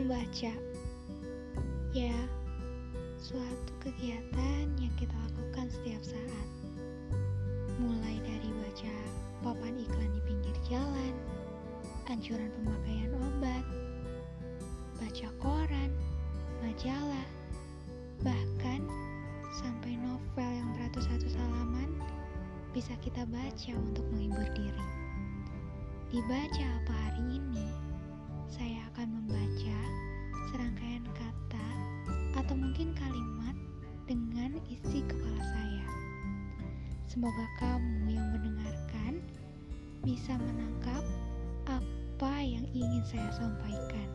Membaca. Ya, suatu kegiatan yang kita lakukan setiap saat. Mulai dari baca papan iklan di pinggir jalan Anjuran pemakaian obat Baca koran, majalah Bahkan sampai novel yang beratus-ratus halaman bisa kita baca untuk menghibur diri. Dibaca apa hari ini, serangkaian kata atau mungkin kalimat dengan isi kepala saya. Semoga kamu yang mendengarkan bisa menangkap apa yang ingin saya sampaikan.